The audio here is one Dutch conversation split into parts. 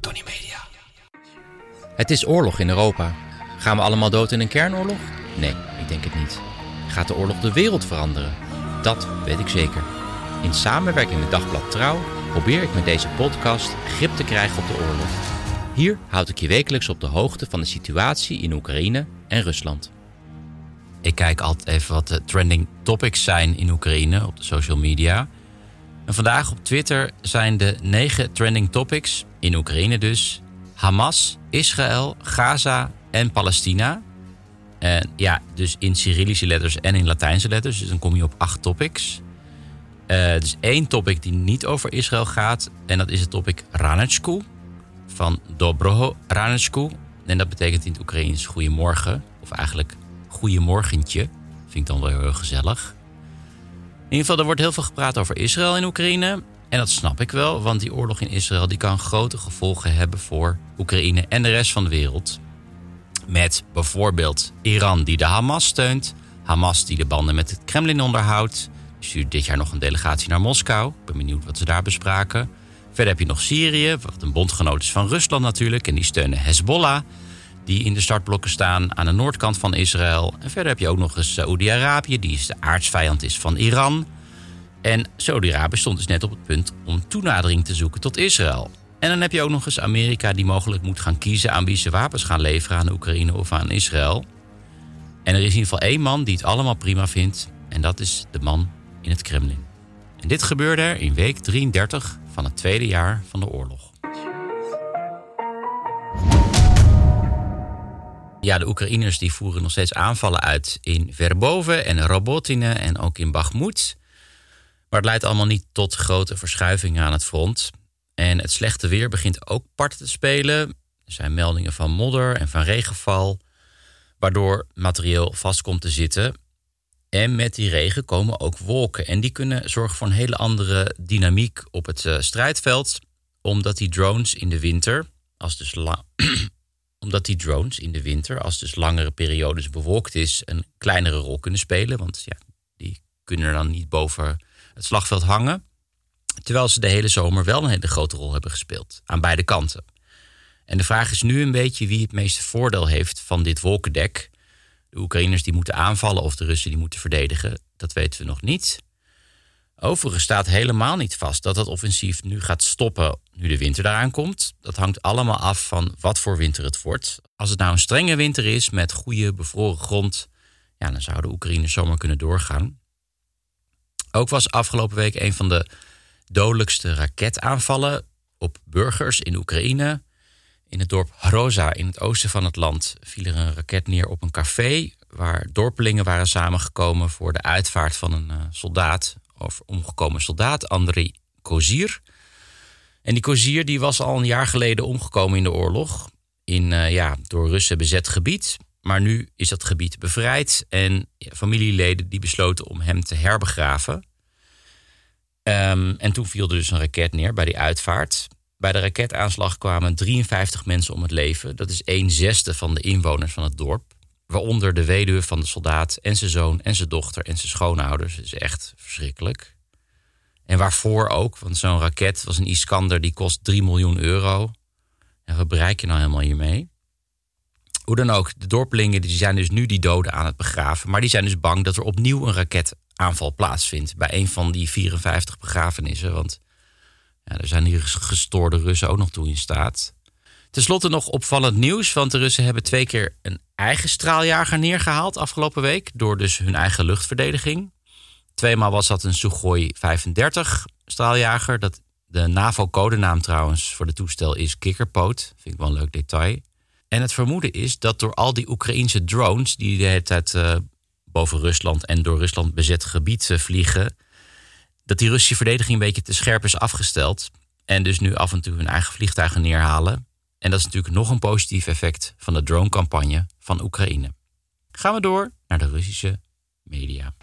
Tony Media. Het is oorlog in Europa. Gaan we allemaal dood in een kernoorlog? Nee, ik denk het niet. Gaat de oorlog de wereld veranderen? Dat weet ik zeker. In samenwerking met Dagblad Trouw probeer ik met deze podcast grip te krijgen op de oorlog. Hier houd ik je wekelijks op de hoogte van de situatie in Oekraïne en Rusland. Ik kijk altijd even wat de trending topics zijn in Oekraïne op de social media. En vandaag op Twitter zijn de negen trending topics, in Oekraïne dus, Hamas, Israël, Gaza en Palestina. En ja, dus in Cyrillische letters en in Latijnse letters, dus dan kom je op acht topics. Eh dus één topic die niet over Israël gaat, en dat is het topic Ranechku, van Dobroho Ranechku. En dat betekent in het Oekraïens goedemorgen, of eigenlijk goedemorgentje. Vind ik dan wel heel gezellig. In ieder geval, er wordt heel veel gepraat over Israël in Oekraïne. En dat snap ik wel, want die oorlog in Israël die kan grote gevolgen hebben voor Oekraïne en de rest van de wereld. Met bijvoorbeeld Iran die de Hamas steunt, Hamas die de banden met het Kremlin onderhoudt. Die stuurt dit jaar nog een delegatie naar Moskou. Ik ben benieuwd wat ze daar bespraken. Verder heb je nog Syrië, wat een bondgenoot is van Rusland natuurlijk. En die steunen Hezbollah, die in de startblokken staan aan de noordkant van Israël. En verder heb je ook nog eens Saoedi-Arabië, die is de aardsvijand is van Iran. En Saudi-Arabië stond dus net op het punt om toenadering te zoeken tot Israël. En dan heb je ook nog eens Amerika die mogelijk moet gaan kiezen aan wie ze wapens gaan leveren aan Oekraïne of aan Israël. En er is in ieder geval één man die het allemaal prima vindt. En dat is de man in het Kremlin. En dit gebeurde er in week 33 van het tweede jaar van de oorlog. Ja, de Oekraïners die voeren nog steeds aanvallen uit in Verboven en Robotine en ook in Bakhmut. Maar het leidt allemaal niet tot grote verschuivingen aan het front. En het slechte weer begint ook parten te spelen. Er zijn meldingen van modder en van regenval, waardoor materieel vast komt te zitten. En met die regen komen ook wolken. En die kunnen zorgen voor een hele andere dynamiek op het eh, strijdveld. Omdat die drones in de winter, als dus la- omdat die drones in de winter, als dus langere periodes bewolkt is, een kleinere rol kunnen spelen. Want ja, die kunnen dan niet boven het slagveld hangen. Terwijl ze de hele zomer wel een hele grote rol hebben gespeeld. Aan beide kanten. En de vraag is nu een beetje wie het meeste voordeel heeft van dit wolkendek. De Oekraïners die moeten aanvallen of de Russen die moeten verdedigen. Dat weten we nog niet. Overigens staat helemaal niet vast dat dat offensief nu gaat stoppen nu de winter eraan komt. Dat hangt allemaal af van wat voor winter het wordt. Als het nou een strenge winter is met goede bevroren grond, ja, dan zouden de Oekraïners zomaar kunnen doorgaan. Ook was afgelopen week een van de dodelijkste raketaanvallen op burgers in Oekraïne. In het dorp Hroza in het oosten van het land viel er een raket neer op een café waar dorpelingen waren samengekomen voor de uitvaart van een eh, soldaat of omgekomen soldaat, Andrei Kozir. En die Kozir die was al een jaar geleden omgekomen in de oorlog in eh, ja, door Russen bezet gebied. Maar nu is dat gebied bevrijd en familieleden die besloten om hem te herbegraven. Ehm, en toen viel er dus een raket neer bij die uitvaart. Bij de raketaanslag kwamen 53 mensen om het leven. Dat is een zesde van de inwoners van het dorp. Waaronder de weduwe van de soldaat en zijn zoon en zijn dochter en zijn schoonouders. Dat is echt verschrikkelijk. En waarvoor ook, want zo'n raket was een Iskander die kost 3 miljoen euro. En wat bereik je nou helemaal hiermee? Hoe dan ook, de dorpelingen die zijn dus nu die doden aan het begraven. Maar die zijn dus bang dat er opnieuw een raketaanval plaatsvindt bij een van die 54 begrafenissen. Want ja, er zijn hier gestoorde Russen ook nog toe in staat. Ten slotte nog opvallend nieuws, want de Russen hebben twee keer een eigen straaljager neergehaald afgelopen week. Door dus hun eigen luchtverdediging. Tweemaal was dat een Sukhoi 35 straaljager. Dat, de NAVO-codenaam trouwens voor de toestel is kikkerpoot. Vind ik wel een leuk detail. En het vermoeden is dat door al die Oekraïnse drones... die de hele tijd eh, boven Rusland en door Rusland bezet gebied eh, vliegen... dat die Russische verdediging een beetje te scherp is afgesteld. En dus nu af en toe hun eigen vliegtuigen neerhalen. En dat is natuurlijk nog een positief effect van de drone-campagne van Oekraïne. Gaan we door naar de Russische media.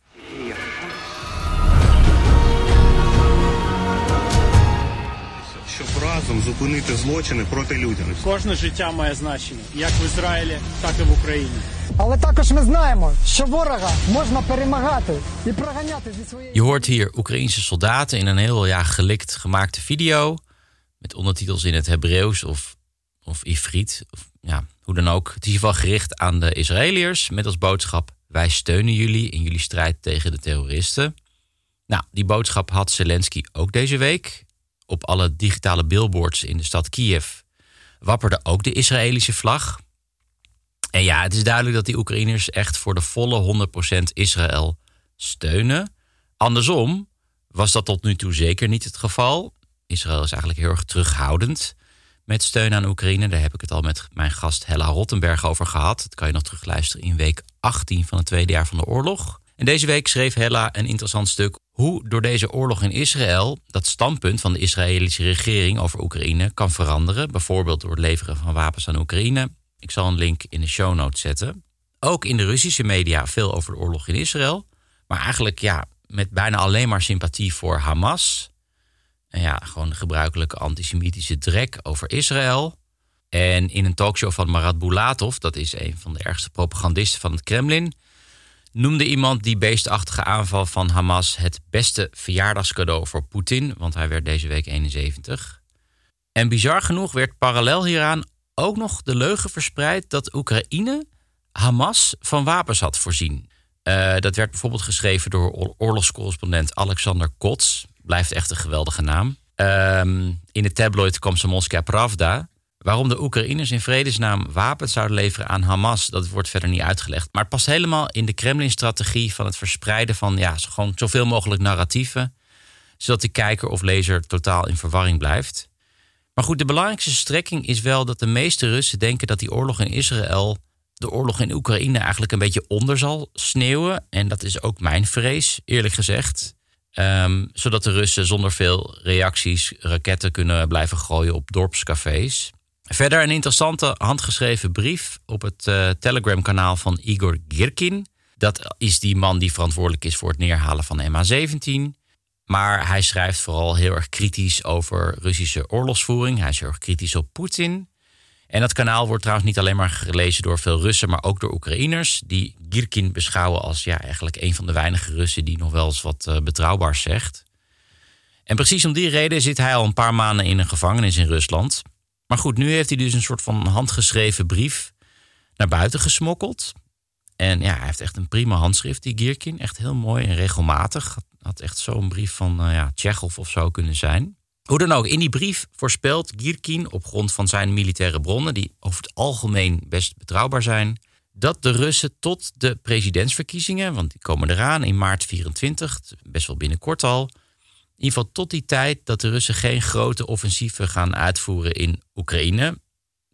щоб разом зупинити злочини проти людяності. Кожне життя має значення як в Ізраїлі, так і в Україні. Але також ми знаємо, що ворога можна перемагати і проганяти зі своєї. Je hoort hier Oekraïnse soldaten in een heel ja, gelikt gemaakte video. Met ondertitels in het Hebreeuws of, of Ifrit. Of, ja, hoe dan ook. Het is in ieder geval gericht aan de Israëliërs. Met als boodschap: Wij steunen jullie in jullie strijd tegen de terroristen. Nou, die boodschap had Zelensky ook deze week. Op alle digitale billboards in de stad Kiev wapperde ook de Israëlische vlag. En ja, het is duidelijk dat die Oekraïners echt voor de volle 100% Israël steunen. Andersom was dat tot nu toe zeker niet het geval. Israël is eigenlijk heel erg terughoudend met steun aan Oekraïne. Daar heb ik het al met mijn gast Hella Rottenberg over gehad. Dat kan je nog terugluisteren in week 18 van het tweede jaar van de oorlog. En deze week schreef Hella een interessant stuk hoe door deze oorlog in Israël dat standpunt van de Israëlische regering over Oekraïne kan veranderen. Bijvoorbeeld door het leveren van wapens aan Oekraïne. Ik zal een link in de show notes zetten. Ook in de Russische media veel over de oorlog in Israël. Maar eigenlijk ja, met bijna alleen maar sympathie voor Hamas. Ja, gewoon de gebruikelijke antisemitische drek over Israël. En in een talkshow van Marat Bulatov, dat is een van de ergste propagandisten van het Kremlin, noemde iemand die beestachtige aanval van Hamas het beste verjaardagscadeau voor Poetin, want hij werd deze week 71. En bizar genoeg werd parallel hieraan ook nog de leugen verspreid dat Oekraïne Hamas van wapens had voorzien. Uh, dat werd bijvoorbeeld geschreven door oorlogscorrespondent Alexander Kots. Blijft echt een geweldige naam. Uh, in de tabloid Komsomolskaya Pravda. Waarom de Oekraïners in vredesnaam wapens zouden leveren aan Hamas, dat wordt verder niet uitgelegd. Maar het past helemaal in de Kremlin-strategie van het verspreiden van ja, gewoon zoveel mogelijk narratieven. Zodat de kijker of lezer totaal in verwarring blijft. Maar goed, de belangrijkste strekking is wel dat de meeste Russen denken dat die oorlog in Israël de oorlog in Oekraïne eigenlijk een beetje onder zal sneeuwen. En dat is ook mijn vrees, eerlijk gezegd. Um, zodat de Russen zonder veel reacties raketten kunnen blijven gooien op dorpscafés. Verder een interessante handgeschreven brief op het uh, Telegram-kanaal van Igor Girkin. Dat is die man die verantwoordelijk is voor het neerhalen van MH17. Maar hij schrijft vooral heel erg kritisch over Russische oorlogsvoering. Hij is heel erg kritisch op Poetin. En dat kanaal wordt trouwens niet alleen maar gelezen door veel Russen, maar ook door Oekraïners. Die Girkin beschouwen als ja, eigenlijk een van de weinige Russen die nog wel eens wat uh, betrouwbaars zegt. En precies om die reden zit hij al een paar maanden in een gevangenis in Rusland. Maar goed, nu heeft hij dus een soort van handgeschreven brief naar buiten gesmokkeld. En ja, hij heeft echt een prima handschrift, die Girkin. Echt heel mooi en regelmatig. Had echt zo'n brief van uh, ja, Tsjechov of zo kunnen zijn. Hoe dan ook, in die brief voorspelt Girkin op grond van zijn militaire bronnen, die over het algemeen best betrouwbaar zijn, dat de Russen tot de presidentsverkiezingen, want die komen eraan in maart 24, best wel binnenkort al, in ieder geval tot die tijd dat de Russen geen grote offensieven gaan uitvoeren in Oekraïne.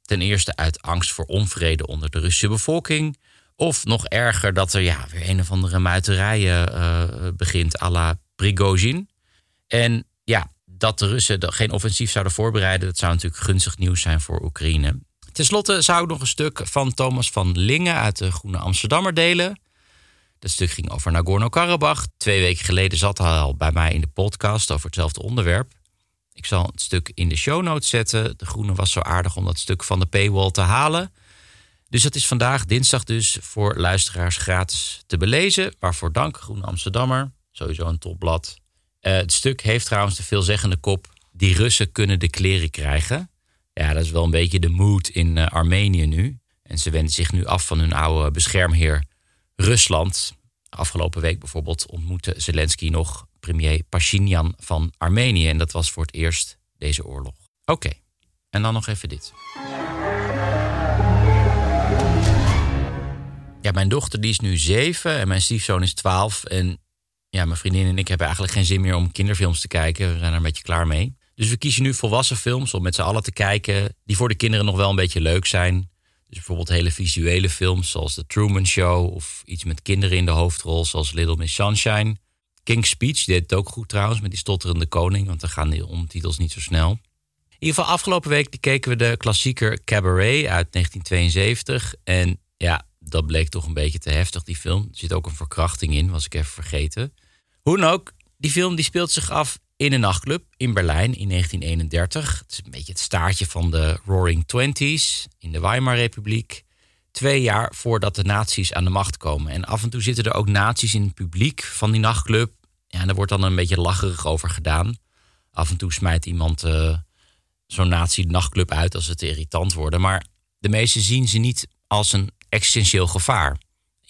Ten eerste uit angst voor onvrede onder de Russische bevolking. Of nog erger dat er ja, weer een of andere muiterijen uh, begint à la Prigozhin. En ja, dat de Russen geen offensief zouden voorbereiden, dat zou natuurlijk gunstig nieuws zijn voor Oekraïne. Ten slotte zou ik nog een stuk van Thomas van Lingen uit de Groene Amsterdammer delen. Dat stuk ging over Nagorno-Karabakh. Twee weken geleden zat hij al bij mij in de podcast over hetzelfde onderwerp. Ik zal het stuk in de show notes zetten. De Groene was zo aardig om dat stuk van de paywall te halen. Dus dat is vandaag, dinsdag dus, voor luisteraars gratis te belezen. Waarvoor dank, Groene Amsterdammer. Sowieso een topblad. Uh, het stuk heeft trouwens de veelzeggende kop... die Russen kunnen de kleren krijgen. Ja, dat is wel een beetje de mood in uh, Armenië nu. En ze wenden zich nu af van hun oude beschermheer Rusland. Afgelopen week bijvoorbeeld ontmoette Zelensky nog premier Pashinyan van Armenië. En dat was voor het eerst deze oorlog. Oké, en dan nog even dit. Ja, mijn dochter die is nu zeven en mijn stiefzoon is twaalf. En ja, mijn vriendin en ik hebben eigenlijk geen zin meer om kinderfilms te kijken. We zijn er een beetje klaar mee. Dus we kiezen nu volwassen films om met z'n allen te kijken. Die voor de kinderen nog wel een beetje leuk zijn. Dus bijvoorbeeld hele visuele films zoals The Truman Show. Of iets met kinderen in de hoofdrol zoals Little Miss Sunshine. King's Speech deed het ook goed trouwens met die stotterende koning, want dan gaan die ondertitels niet zo snel. In ieder geval afgelopen week keken we de klassieker Cabaret uit 1972. En ja, dat bleek toch een beetje te heftig, die film. Er zit ook een verkrachting in, was ik even vergeten. Hoe dan ook, die film die speelt zich af in een nachtclub in Berlijn in 1931. Het is een beetje het staartje van de Roaring Twenties in de Weimar-republiek. Twee jaar voordat de nazi's aan de macht komen. En af en toe zitten er ook nazi's in het publiek van die nachtclub. Ja, en daar wordt dan een beetje lacherig over gedaan. Af en toe smijt iemand uh, zo'n nazi-nachtclub uit als ze te irritant worden. Maar de meesten zien ze niet als een existentieel gevaar.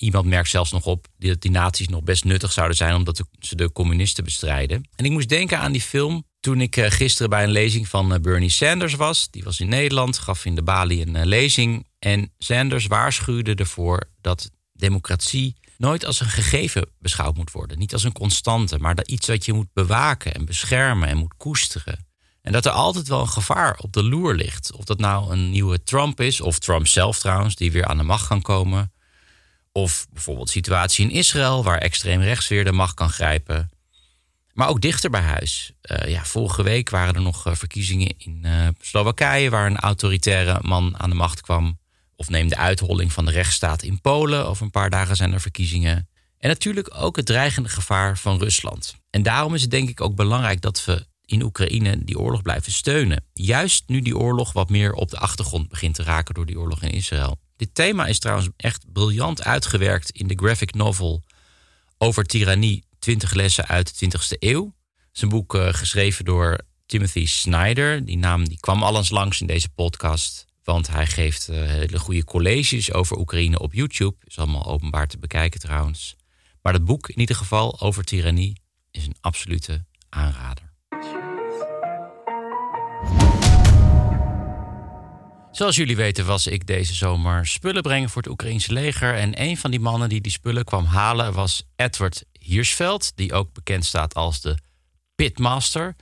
Iemand merkt zelfs nog op dat die nazi's nog best nuttig zouden zijn omdat ze de communisten bestrijden. En ik moest denken aan die film toen ik eh, gisteren bij een lezing van eh, Bernie Sanders was. Die was in Nederland, gaf in de Bali een eh, lezing. En Sanders waarschuwde ervoor dat democratie nooit als een gegeven beschouwd moet worden. Niet als een constante, maar dat iets wat je moet bewaken en beschermen en moet koesteren. En dat er altijd wel een gevaar op de loer ligt. Of dat nou een nieuwe Trump is, of Trump zelf trouwens, die weer aan de macht kan komen. Of bijvoorbeeld situatie in Israël, waar extreem rechts weer de macht kan grijpen. Maar ook dichter bij huis. Uh, ja, vorige week waren er nog eh, verkiezingen in uh, Slowakije, waar een autoritaire man aan de macht kwam. Of neem de uitholling van de rechtsstaat in Polen. Over een paar dagen zijn er verkiezingen. En natuurlijk ook het dreigende gevaar van Rusland. En daarom is het denk ik ook belangrijk dat we in Oekraïne die oorlog blijven steunen. Juist nu die oorlog wat meer op de achtergrond begint te raken door die oorlog in Israël. Dit thema is trouwens echt briljant uitgewerkt in de graphic novel over tirannie 20 lessen uit de 20e eeuw. Het is een boek uh, geschreven door Timothy Snyder. Die naam die kwam al eens langs in deze podcast. Want hij geeft uh, hele goede colleges over Oekraïne op YouTube. Is allemaal openbaar te bekijken trouwens. Maar het boek in ieder geval over tirannie is een absolute aanrader. Zoals jullie weten was ik deze zomer spullen brengen voor het Oekraïnse leger. En een van die mannen die die spullen kwam halen was Edward Hirschveld. Die ook bekend staat als de Pitmaster.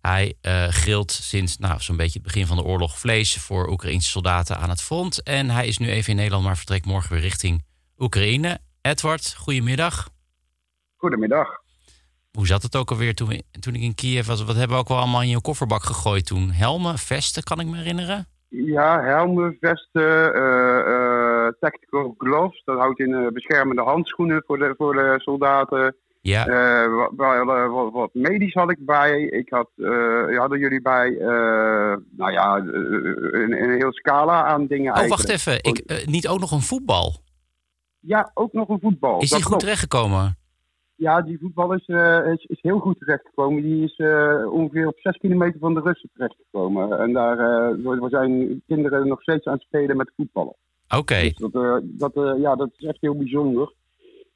Hij uh, grilt sinds nou, zo'n beetje het begin van de oorlog vlees voor Oekraïnse soldaten aan het front. En hij is nu even in Nederland, maar vertrekt morgen weer richting Oekraïne. Edward, goedemiddag. Goedemiddag. Hoe zat het ook alweer toen, toen ik in Kiev was? Wat hebben we ook wel allemaal in je kofferbak gegooid toen? Helmen, vesten, kan ik me herinneren? Ja, helmen, vesten, uh, uh, tactical gloves. Dat houdt in uh, beschermende handschoenen voor de, voor de soldaten. Ja. Wat, wat, wat, medisch had ik bij. Ik had, hadden jullie bij, nou ja, een, een heel scala aan dingen Oh, wacht even. Ik, niet ook nog een voetbal? Ja, ook nog een voetbal. Is die goed terechtgekomen? Ja, die voetbal is, uh, is, is, heel goed terechtgekomen. Die is uh, ongeveer op 6 kilometer van de Russen terechtgekomen. En daar uh, zijn kinderen nog steeds aan het spelen met voetballen. Oké. Okay. Dus dat, dat, ja, dat is echt heel bijzonder.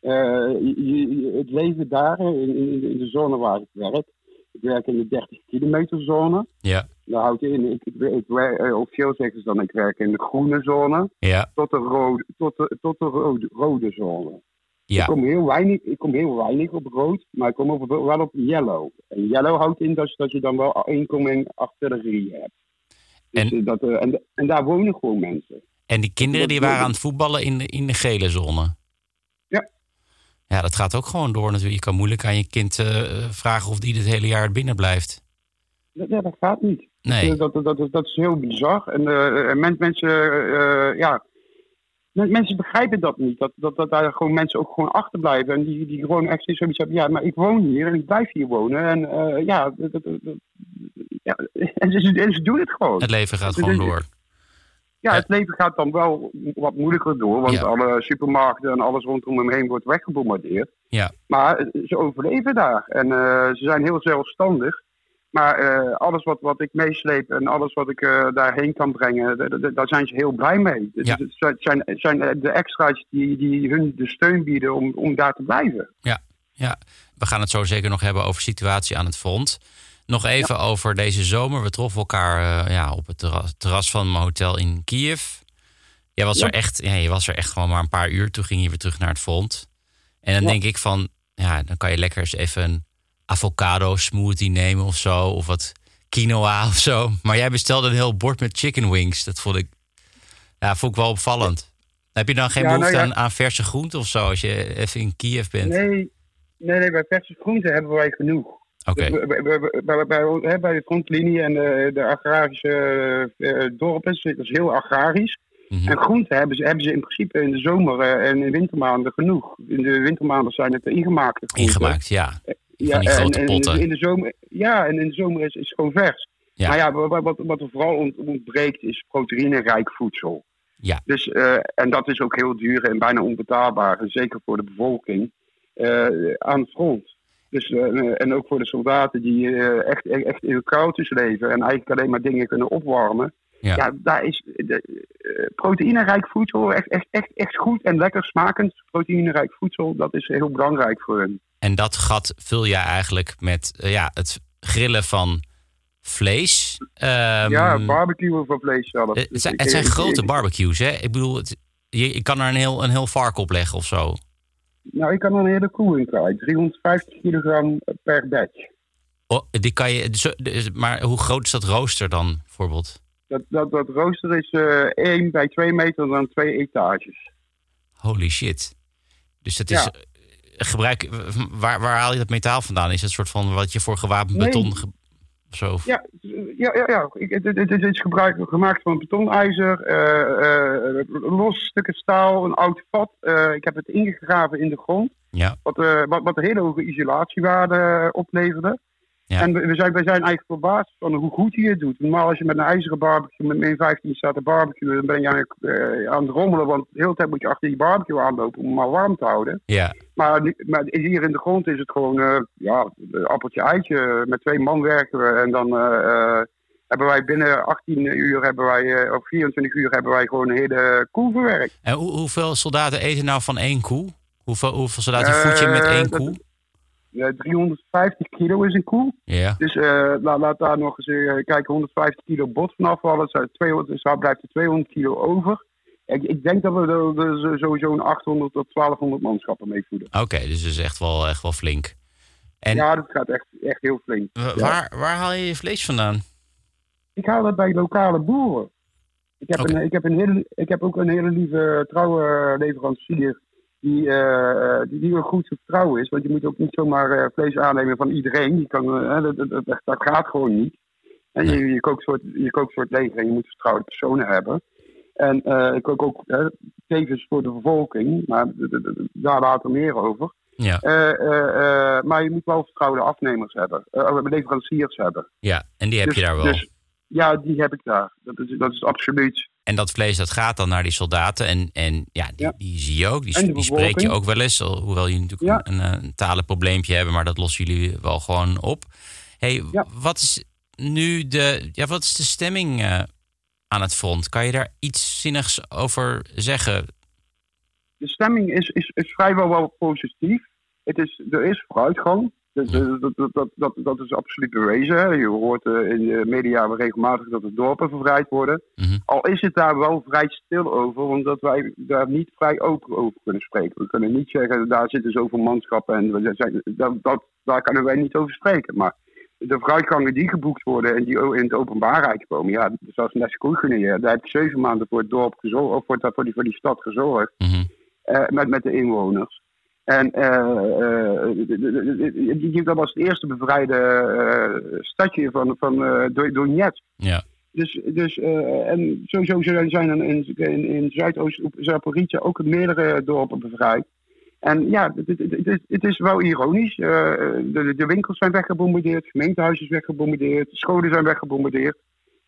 Je, het leven daar, in, in, in, de zone waar ik werk. Ik werk in de 30 kilometer zone. Ja. Daar houdt in, ik, ik, ik officieel zeggen ze dan, ik werk in de groene zone. Ja. Tot de rode, tot de, tot de rode, rode zone. Ja. Ik, kom heel weinig, ik kom heel weinig op rood, maar ik kom op, wel op yellow. En yellow houdt in dat, dat je dan wel 1,8 artillerie hebt. Dus en, dat, uh, en, en, daar wonen gewoon mensen. En die kinderen die waren aan het voetballen in de, in de gele zone? Ja. Ja, dat gaat ook gewoon door natuurlijk. Je kan moeilijk aan je kind uh, vragen of die het hele jaar binnen blijft. Ja, dat gaat niet. Nee. Dat, dat, dat, dat is heel bizar. En uh, mensen, ja, Mensen begrijpen dat niet. Dat, dat, dat daar gewoon mensen ook gewoon achterblijven. En die, die gewoon echt zoiets hebben. Ja, maar ik woon hier en ik blijf hier wonen. En uh, ja, dat, dat, ja en, ze, en ze doen het gewoon. Het leven gaat gewoon door. Ja, het leven gaat dan wel wat moeilijker door. Want Ja. alle supermarkten en alles rondom hem heen wordt weggebombardeerd. Ja, Maar ze overleven daar. En eh, ze zijn heel zelfstandig. Maar eh, alles wat, wat ik meesleep en alles wat ik eh, daarheen kan brengen, daar zijn ze heel blij mee. Dus Ja. Het zijn- zijn, zijn de extra's die, die hun de steun bieden om, om daar te blijven. ja, ja. We gaan het zo zeker nog hebben over situatie aan het front. Nog even over deze zomer. We troffen elkaar eh, ja, op het terras, terras van mijn hotel in Kiev. Jij was, Ja. er echt, ja, je was er echt gewoon maar een paar uur. Toen ging je weer terug naar het front. En dan denk ik van, ja, dan kan je lekker eens even avocado smoothie nemen of zo. Of wat quinoa of zo. Maar jij bestelde een heel bord met chicken wings. Dat vond ik, ja, vond ik wel opvallend. Heb je dan geen Ja, nou behoefte ja. aan, aan verse groenten of zo als je even in Kiev bent? Nee, Nee, nee, bij verse groenten hebben wij genoeg. Oké. Bij, bij, bij, bij, de frontlinie en de, de agrarische eh, dorpen, dat is heel agrarisch. Mhm. En groenten hebben ze, hebben ze in principe in de zomer eh, en in wintermaanden genoeg. In de wintermaanden zijn het ingemaakte groenten. Ingemaakt, ja. Ja, Van die en- grote en potten. In de zomer, ja, en in de zomer is, is het gewoon vers. Ja. Maar ja, wat, wat, wat er vooral ont- ontbreekt is proteïnerijk voedsel. Ja. Dus, eh, en dat is ook heel duur en bijna onbetaalbaar, en zeker voor de bevolking, eh, aan het front. Dus, eh, en ook voor de soldaten die echt, echt in koudjes leven en eigenlijk alleen maar dingen kunnen opwarmen. Ja. Ja, daar is de, eh, proteïnerijk voedsel, echt, echt, echt, echt goed en lekker smakend proteïnerijk voedsel, dat is heel belangrijk voor hen. En dat gat vul je eigenlijk met eh, ja, het grillen van vlees. Ehm, ja, barbecue voor vlees zelf. eh, het Dus zijn, het zijn grote barbecues, hè? Ik bedoel, het, je, je kan er een heel, een heel vark op leggen of zo. Nou, ik kan er een hele koe in kwijt. 350 kilogram per batch. Oh, die kan je, dus- maar hoe groot is dat rooster dan, bijvoorbeeld? Dat, dat, dat rooster is eh 1 bij 2 meter dan twee etages. Holy shit. Dus het is. Ja. eh, Gebruik, waar, waar haal je dat metaal vandaan? Is het een soort van wat je voor gewapend Nee. beton. ge- zo? Ja, ja, ja. ja. Ik, het, het, het is gebruik, gemaakt van betonijzer, eh, los stukken staal, een oud vat. Ik heb het ingegraven in de grond, Ja. wat, wat, wat een hele hoge isolatiewaarde opleverde. Ja. En we, we zijn, we zijn eigenlijk verbaasd van hoe goed hij het doet. Normaal als je met een ijzeren barbecue, met min 15 staat te barbecue, dan ben je eigenlijk eh, aan het rommelen. Want de hele tijd moet je achter die barbecue aanlopen om hem maar warm te houden. Ja. Maar, maar hier in de grond is het gewoon, eh, ja, een appeltje eitje. Met twee man werken we. En dan eh, hebben wij binnen 18 uur, hebben wij, of 24 uur, hebben wij gewoon een hele koe verwerkt. En hoe, hoeveel soldaten eten nou van één koe? Hoeveel, hoeveel soldaten voed je met één koe? 350 kilo is een koe. Ja. Dus eh, laat, laat daar nog eens eh, kijken, 150 kilo bot van afvallen. Dat zijn 200, dus daar blijft er 200 kilo over. Ik, ik denk dat we er, sowieso een 800 tot 1200 manschappen mee voeden. Oké, dus dat is echt wel, echt wel flink. En Ja, dat gaat echt, echt heel flink. wa- Ja. waar, waar haal je je vlees vandaan? Ik haal dat bij lokale boeren. Ik heb, een, ik, heb een hele, ik heb ook een hele lieve trouwe leverancier die, eh, die, die ook goed vertrouwen is. Want je moet ook niet zomaar eh, vlees aannemen van iedereen. Die kan, eh, dat, dat, dat, dat gaat gewoon niet. En je, je, kookt soort, je kookt soort leger en je moet vertrouwde personen hebben. En ik kook ook tevens voor de bevolking, maar daar later meer over. Ja. Maar je moet wel vertrouwde afnemers hebben, eh, leveranciers hebben. Ja, en die heb Dus- je daar wel. dus- ja, die heb ik daar. Dat is, dat is absoluut. En dat vlees dat gaat dan naar die soldaten. En, en ja, die, Ja. die zie je ook. Die, spreek je ook wel eens. Hoewel jullie natuurlijk Ja. een, een, talenprobleempje hebben. Maar dat lossen jullie wel gewoon op. hey, Ja. wat is nu de, ja, wat is de stemming eh, aan het front? Kan je daar iets zinnigs over zeggen? De stemming is, is, is vrijwel wel positief. Het is, er is vooruitgang. Dus, dat, dat, dat, dat, is absoluut bewezen. hè. Je hoort eh, in de media regelmatig dat de dorpen vervrijd worden. Mhm. Al is het daar wel vrij stil over, omdat wij daar niet vrij open over kunnen spreken. We kunnen niet zeggen, daar zitten zoveel manschappen en we zijn, dat, dat, daar kunnen wij niet over spreken. Maar de vooruitgangen die geboekt worden en die in het openbaarheid komen, ja, zoals Neskoegene, daar heb ik zeven maanden voor het dorp gezorgd, of voor, die, voor die stad gezorgd Mhm. eh, met, met de inwoners. En eh, eh, dat was het eerste bevrijde eh, stadje van, van Do- Donetsk. Ja. Dus, dus en sowieso zijn zijn er in, in, in Zuidoost Zaporizhia ook meerdere dorpen bevrijd. En ja, het, het, het, is wel ironisch. De, de winkels zijn weggebombardeerd, het gemeentehuis is weggebombardeerd, de scholen zijn weggebombardeerd.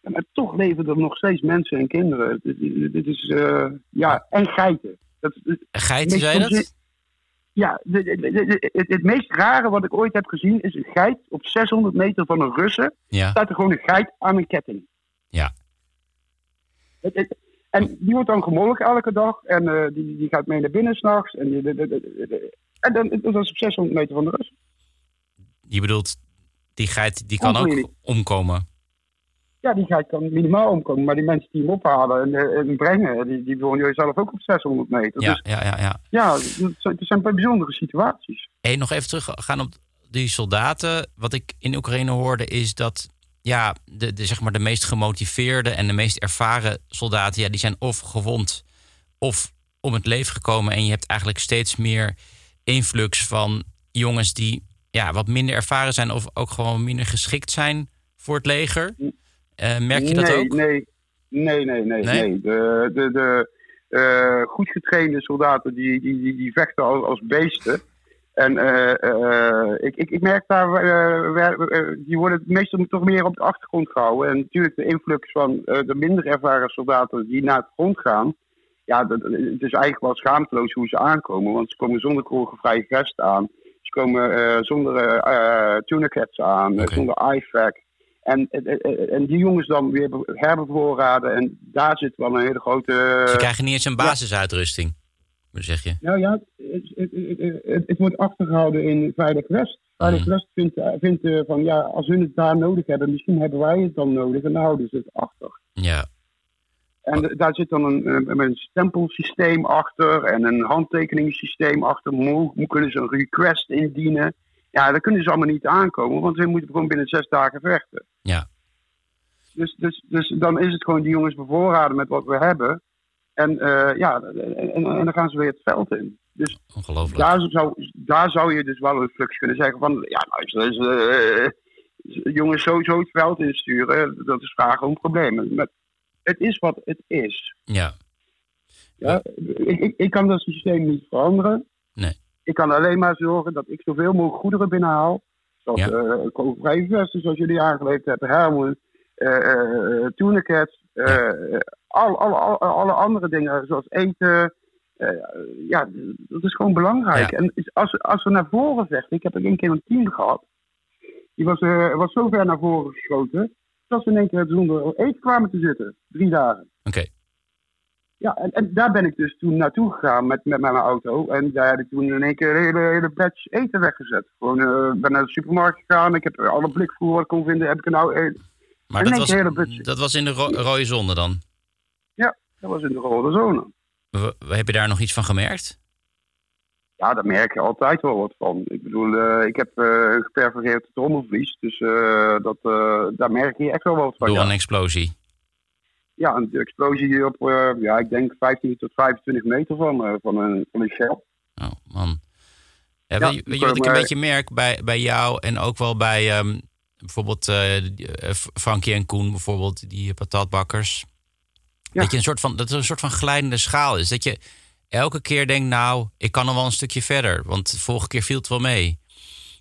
Maar toch leven er nog steeds mensen en kinderen. Dit, is, ja, en geiten. Dat, Geiten, onzin- dat? Ja, de- de- de- de- het, het meest rare wat ik ooit heb gezien is een geit op 600 meter van een Russen. Ja. Staat er gewoon een geit aan een ketting. Ja. Het- het- en die wordt dan gemolken elke dag. En eh, die, die gaat mee naar binnen s'nachts. En, die- en dan, dat is op 600 meter van de Russen. Je bedoelt, die geit die kan ook omkomen. Ja, die geit kan minimaal omkomen. Maar die mensen die hem ophalen en, eh, en brengen, die, die wonen zelf ook op 600 meter. Ja, Dus ja, ja, ja. ja, het zijn, het zijn bijzondere situaties. Hey, nog even teruggaan op die soldaten. Wat ik in Oekraïne hoorde is dat ja, de, de, zeg maar de meest gemotiveerde en de meest ervaren soldaten, ja, die zijn of gewond of om het leven gekomen. En je hebt eigenlijk steeds meer influx van jongens die ja, wat minder ervaren zijn of ook gewoon minder geschikt zijn voor het leger? Eh, merk je dat nee, ook? Nee, nee, nee, nee. Nee? nee. De, de, de eh, goed getrainde soldaten die, die, die, die vechten als, als beesten. En eh, ik, ik, ik merk daar, die worden meestal toch meer op de achtergrond gehouden. En natuurlijk de influx van de minder ervaren soldaten die naar het front gaan. Ja, dat, het is eigenlijk wel schaamteloos hoe ze aankomen. Want ze komen zonder kogelvrije vest aan. Ze komen zonder eh, tourniquets aan, Oké. zonder IFAC. En, en, en- en die jongens dan weer be- herbevoorraden. En daar zit wel een hele grote... Ze krijgen niet eens een basisuitrusting, zeg je. Nou ja, het, het, het, het- het wordt achtergehouden in Veilig West. Veilig Mhm. West vindt, eh, vindt eh, van ja, als hun het daar nodig hebben, misschien hebben wij het dan nodig. En dan houden ze het achter. Ja, En daar zit dan een, een, een stempelsysteem achter en een handtekeningssysteem achter. Hoe, hoe kunnen ze een request indienen? Ja, daar kunnen ze allemaal niet aankomen, want ze moeten gewoon binnen zes dagen vechten. ja. Dus, dus, dus dan is het gewoon die jongens bevoorraden met wat we hebben. En eh, ja, en, en, dan gaan ze weer het veld in. Dus Ongelooflijk. daar zou, daar zou je dus wel een flux kunnen zeggen van, ja, eens, eh, jongens sowieso het veld insturen, dat is vragen om problemen. Maar het is wat het is. Ja, Ja? Ik, ik, ik kan dat systeem niet veranderen. Nee. Ik kan alleen maar zorgen dat ik zoveel mogelijk goederen binnenhaal. Zoals Ja. eh vesten, zoals jullie aangeleverd hebben, helmen, eh eh, eh, al, al, al- alle andere dingen, zoals eten. Ja, dat is gewoon belangrijk. Ja. En als, als we naar voren vechten, ik heb er één keer een team gehad, die was, was zo ver naar voren geschoten, dat ze in één keer zonder eten kwamen te zitten. Drie dagen. oké. Ja, en, en daar ben ik dus toen naartoe gegaan met, met mijn auto. En daar heb ik toen in één keer een hele, hele batch eten weggezet. Gewoon, eh ben naar de supermarkt gegaan. Ik heb alle blikvoer wat ik kon vinden, heb ik er nou... eh, Maar dat een was, dat was in de ro- rode zone dan. dat was in de rode zone. W- Heb je daar nog iets van gemerkt? Ja, daar merk je altijd wel wat van. Ik bedoel, eh, ik heb eh geperforeerd trommelvlies. Dus dat, daar merk je echt wel wat van. Door Ja, een explosie. Ja een explosie op, eh, ja, ik denk 15 tot 25 meter van, eh, van, een, van een shell. Oh, man. Ja, Ja, weet, je, wat ik een beetje merk bij, bij jou en ook wel bij ehm, bijvoorbeeld eh, eh, Frankie en Koen, bijvoorbeeld, die patatbakkers. Ja. Dat, je een soort van, dat er een soort van glijdende schaal is. Dat je elke keer denkt, nou, ik kan nog wel een stukje verder. Want de vorige keer viel het wel mee.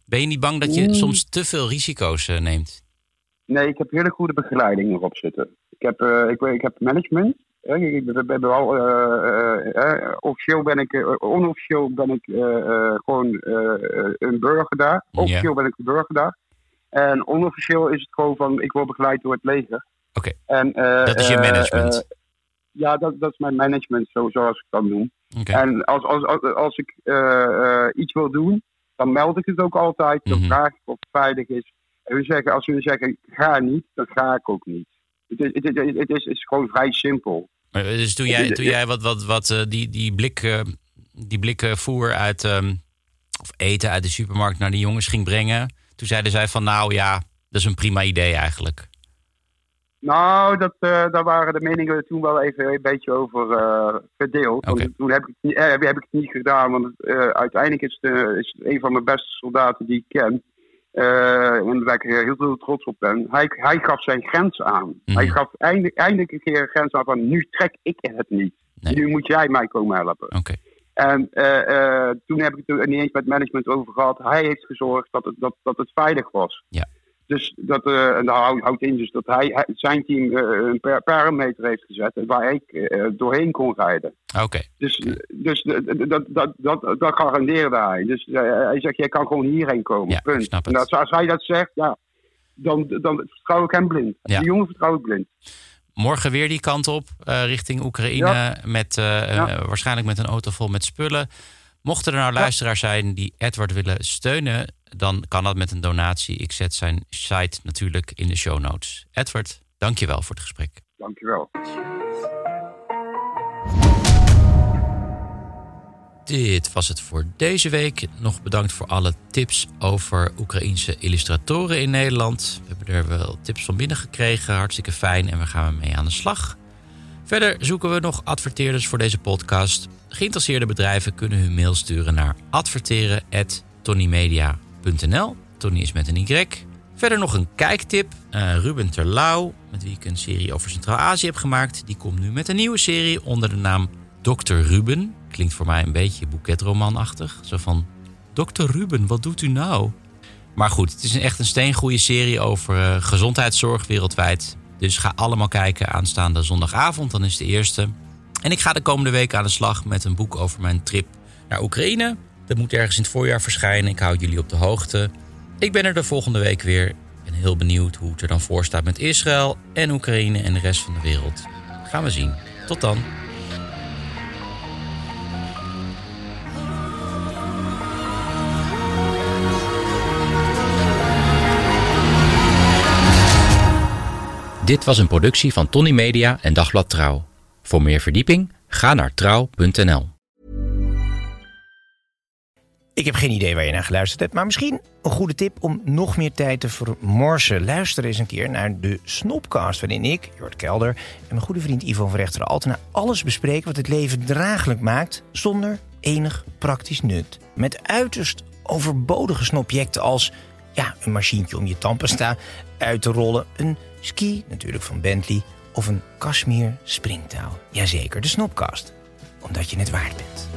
Ben je niet bang dat je Mm. soms te veel risico's eh, neemt? Nee, ik heb hele goede begeleiding erop zitten. Ik heb, eh, ik, ik heb management. Ik, ben, wel, eh, eh, officieel ben ik, onofficieel ben ik gewoon een burger daar. Officieel ben ik een burger daar. En onofficieel is het gewoon van, ik word begeleid door het leger. Oké. Dat is je management. ja, dat, dat is mijn management, zo, zoals ik dat noem. En als, als, als, als ik iets wil doen, dan meld ik het ook altijd. Dan Mhm. vraag ik of het veilig is. En we zeggen, als we zeggen, ga niet, dan ga ik ook niet. Het is, het, is- het is, het is gewoon vrij simpel. Maar, eh, Dus toen jij, toen jij wat, wat, wat eh, die, die, blik, eh, die blikken voer uit, ehm, of eten uit de supermarkt naar die jongens ging brengen, toen zeiden zij van nou ja, dat is een prima idee eigenlijk. Nou, dat, eh, daar waren de meningen toen wel even een beetje over eh, verdeeld. Want toen heb ik, het niet- eh, heb ik het niet gedaan, want eh, uiteindelijk is het, eh, is het een van mijn beste soldaten die ik ken. Eh, en waar ik heel, heel trots op ben. Hij, hij gaf zijn grens aan. Mhm. Hij gaf eindelijk, eindelijk een keer een grens aan van nu trek ik het niet. Nee. Nu moet jij mij komen helpen. Oké. En eh, eh, toen heb ik het er niet eens met management over gehad. Hij heeft gezorgd dat het, dat, dat het veilig was. Ja. Dus dat, eh, en dat houdt, in dus dat hij, hij- zijn team eh, een parameter heeft gezet waar ik eh, doorheen kon rijden. Oké. Dus, dus dat, dat, dat, dat garandeerde hij. Dus hij zegt, jij kan gewoon hierheen komen. Ja, punt. ik snap het. En als, als hij dat zegt, ja, dan, dan vertrouw ik hem blind. Ja. Die jongen vertrouw ik blind. Morgen weer die kant op, richting Oekraïne, Ja. met, waarschijnlijk met een auto vol met spullen. Mochten er nou luisteraars zijn die Edward willen steunen, dan kan dat met een donatie. Ik zet zijn site natuurlijk in de show notes. Edward, dankjewel voor het gesprek. Dankjewel. Dit was het voor deze week. Nog bedankt voor alle tips over Oekraïense illustratoren in Nederland. We hebben er wel tips van binnen gekregen. Hartstikke fijn en we gaan ermee aan de slag. Verder zoeken we nog adverteerders voor deze podcast. Geïnteresseerde bedrijven kunnen hun mail sturen naar adverteren tonnymedia.nl. Tony is met een Y. Verder nog een kijktip. Uh, Ruben Terlouw, met wie ik een serie over Centraal-Azië heb gemaakt. Die komt nu met een nieuwe serie onder de naam Dr. Ruben. Klinkt voor mij een beetje boeketromanachtig. Zo van, Dr. Ruben, wat doet u nou? Maar goed, het is echt een steengoede serie over uh, gezondheidszorg wereldwijd. Dus ga allemaal kijken aanstaande zondagavond, dan is de eerste. En ik ga de komende week aan de slag met een boek over mijn trip naar Oekraïne. Dat moet ergens in het voorjaar verschijnen. Ik hou jullie op de hoogte. Ik ben er de volgende week weer. Ben heel benieuwd hoe het er dan voor staat met Israël en Oekraïne en de rest van de wereld. Gaan we zien. Tot dan. Dit was een productie van Tony Media en Dagblad Trouw. Voor meer verdieping ga naar trouw.nl. Ik heb geen idee waar je naar geluisterd hebt, maar misschien een goede tip om nog meer tijd te vermorsen. Luister eens een keer naar de Snopcast, waarin ik, Jort Kelder en mijn goede vriend Ivo van Rechteren Altena alles bespreken wat het leven draaglijk maakt zonder enig praktisch nut. Met uiterst overbodige snobjecten als ja, een machientje om je tandpasta uit te rollen, een ski natuurlijk van Bentley of een Kashmir springtouw. Jazeker, de Snopcast. Omdat je het waard bent.